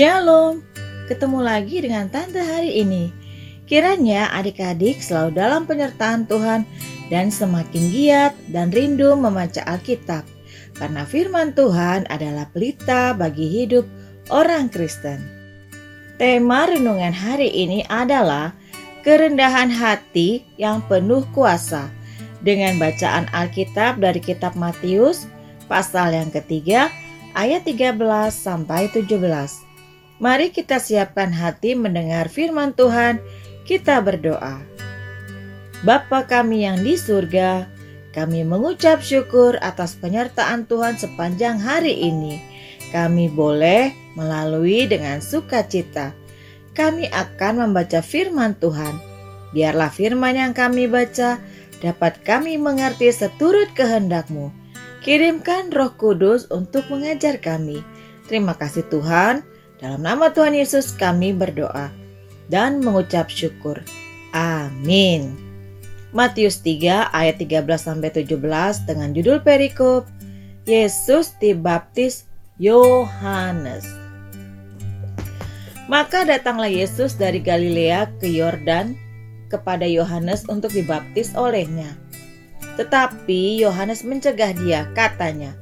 Shalom, ketemu lagi dengan Tante hari ini. Kiranya adik-adik selalu dalam penyertaan Tuhan dan semakin giat dan rindu membaca Alkitab. Karena firman Tuhan adalah pelita bagi hidup orang Kristen. Tema renungan hari ini adalah kerendahan hati yang penuh kuasa dengan bacaan Alkitab dari kitab Matius pasal yang ketiga ayat 13 sampai 17. Mari kita siapkan hati mendengar firman Tuhan. Kita berdoa. Bapa kami yang di surga, kami mengucap syukur atas penyertaan Tuhan sepanjang hari ini. Kami boleh melalui dengan sukacita. Kami akan membaca firman Tuhan. Biarlah firman yang kami baca dapat kami mengerti seturut kehendak-Mu. Kirimkan roh kudus untuk mengajar kami. Terima kasih Tuhan. Dalam nama Tuhan Yesus kami berdoa dan mengucap syukur. Amin. Matius 3 ayat 13 sampai 17 dengan judul perikop Yesus dibaptis Yohanes. Maka datanglah Yesus dari Galilea ke Yordan kepada Yohanes untuk dibaptis olehnya. Tetapi Yohanes mencegah dia, katanya,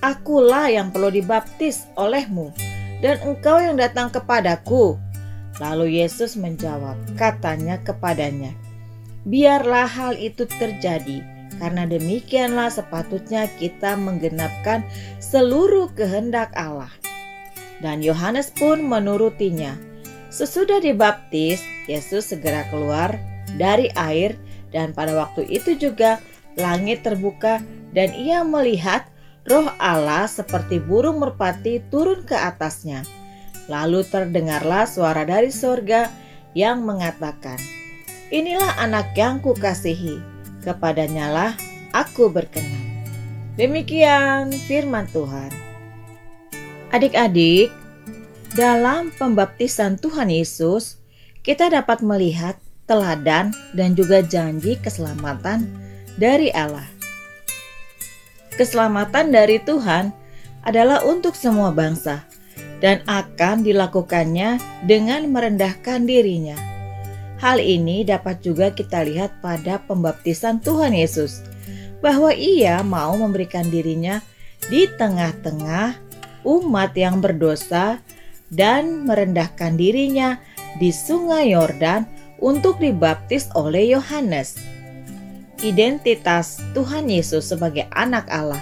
"Akulah yang perlu dibaptis olehmu." Dan engkau yang datang kepadaku. Lalu Yesus menjawab, katanya kepadanya, Biarlah hal itu terjadi, karena demikianlah sepatutnya kita menggenapkan seluruh kehendak Allah. Dan Yohanes pun menurutinya. Sesudah dibaptis, Yesus segera keluar dari air dan pada waktu itu juga langit terbuka dan ia melihat roh Allah seperti burung merpati turun ke atasnya. Lalu terdengarlah suara dari sorga yang mengatakan, Inilah anak yang kukasihi, kepadanya lah aku berkenan. Demikian firman Tuhan. Adik-adik, dalam pembaptisan Tuhan Yesus, kita dapat melihat teladan dan juga janji keselamatan dari Allah. Keselamatan dari Tuhan adalah untuk semua bangsa dan akan dilakukannya dengan merendahkan dirinya. Hal ini dapat juga kita lihat pada pembaptisan Tuhan Yesus, bahwa Ia mau memberikan dirinya di tengah-tengah umat yang berdosa dan merendahkan dirinya di Sungai Yordan untuk dibaptis oleh Yohanes identitas Tuhan Yesus sebagai anak Allah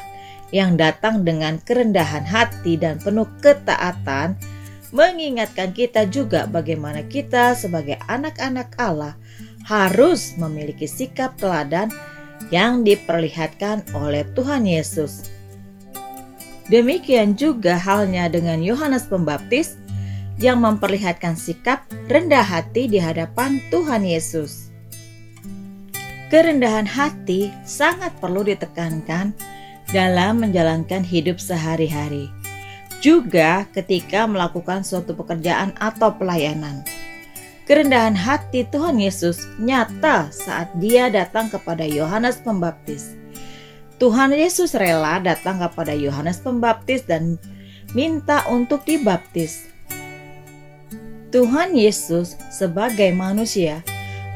yang datang dengan kerendahan hati dan penuh ketaatan mengingatkan kita juga bagaimana kita sebagai anak-anak Allah harus memiliki sikap teladan yang diperlihatkan oleh Tuhan Yesus. Demikian juga halnya dengan Yohanes Pembaptis yang memperlihatkan sikap rendah hati di hadapan Tuhan Yesus. Kerendahan hati sangat perlu ditekankan dalam menjalankan hidup sehari-hari, juga ketika melakukan suatu pekerjaan atau pelayanan. Kerendahan hati Tuhan Yesus nyata saat Dia datang kepada Yohanes Pembaptis. Tuhan Yesus rela datang kepada Yohanes Pembaptis dan minta untuk dibaptis. Tuhan Yesus sebagai manusia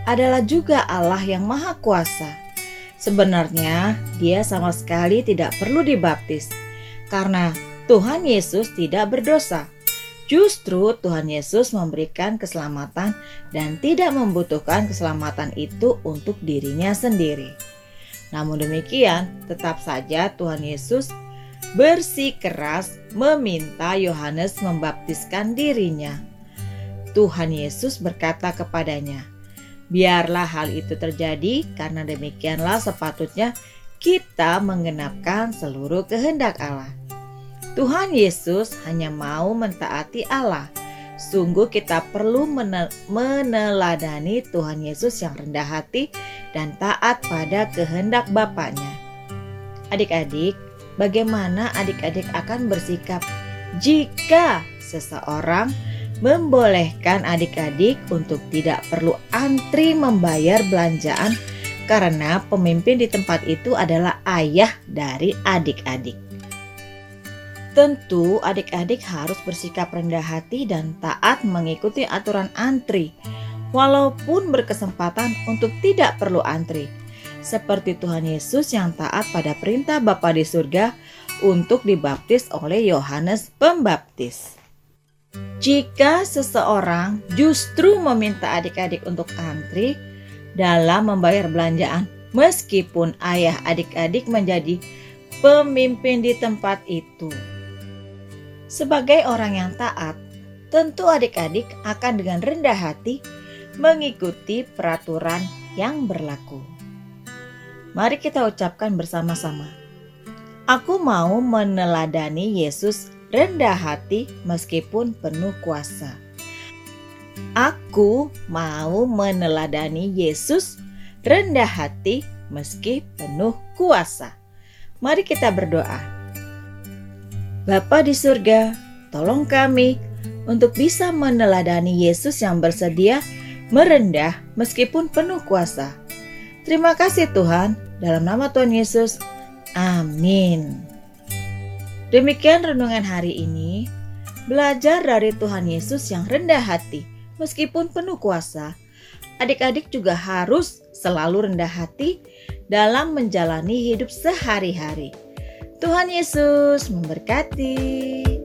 adalah juga Allah yang Maha Kuasa. Sebenarnya, Dia sama sekali tidak perlu dibaptis karena Tuhan Yesus tidak berdosa. Justru Tuhan Yesus memberikan keselamatan dan tidak membutuhkan keselamatan itu untuk dirinya sendiri. Namun demikian, tetap saja Tuhan Yesus bersikeras meminta Yohanes membaptiskan dirinya. Tuhan Yesus berkata kepadanya, Biarlah hal itu terjadi, karena demikianlah sepatutnya kita mengenapkan seluruh kehendak Allah. Tuhan Yesus hanya mau mentaati Allah. Sungguh kita perlu meneladani Tuhan Yesus yang rendah hati dan taat pada kehendak Bapaknya. Adik-adik, bagaimana adik-adik akan bersikap jika seseorang membolehkan adik-adik untuk tidak perlu antri membayar belanjaan karena pemimpin di tempat itu adalah ayah dari adik-adik. Tentu adik-adik harus bersikap rendah hati dan taat mengikuti aturan antri, walaupun berkesempatan untuk tidak perlu antri. Seperti Tuhan Yesus yang taat pada perintah Bapa di surga untuk dibaptis oleh Yohanes Pembaptis. Jika seseorang justru meminta adik-adik untuk antri dalam membayar belanjaan, meskipun ayah adik-adik menjadi pemimpin di tempat itu. Sebagai orang yang taat, tentu adik-adik akan dengan rendah hati mengikuti peraturan yang berlaku. Mari kita ucapkan bersama-sama. Aku mau meneladani Yesus rendah hati meskipun penuh kuasa. Aku mau meneladani Yesus rendah hati meski penuh kuasa. Mari kita berdoa. Bapa di surga, tolong kami untuk bisa meneladani Yesus yang bersedia merendah meskipun penuh kuasa. Terima kasih Tuhan, dalam nama Tuhan Yesus. Amin. Demikian renungan hari ini. Belajar dari Tuhan Yesus yang rendah hati meskipun penuh kuasa. Adik-adik juga harus selalu rendah hati dalam menjalani hidup sehari-hari. Tuhan Yesus memberkati.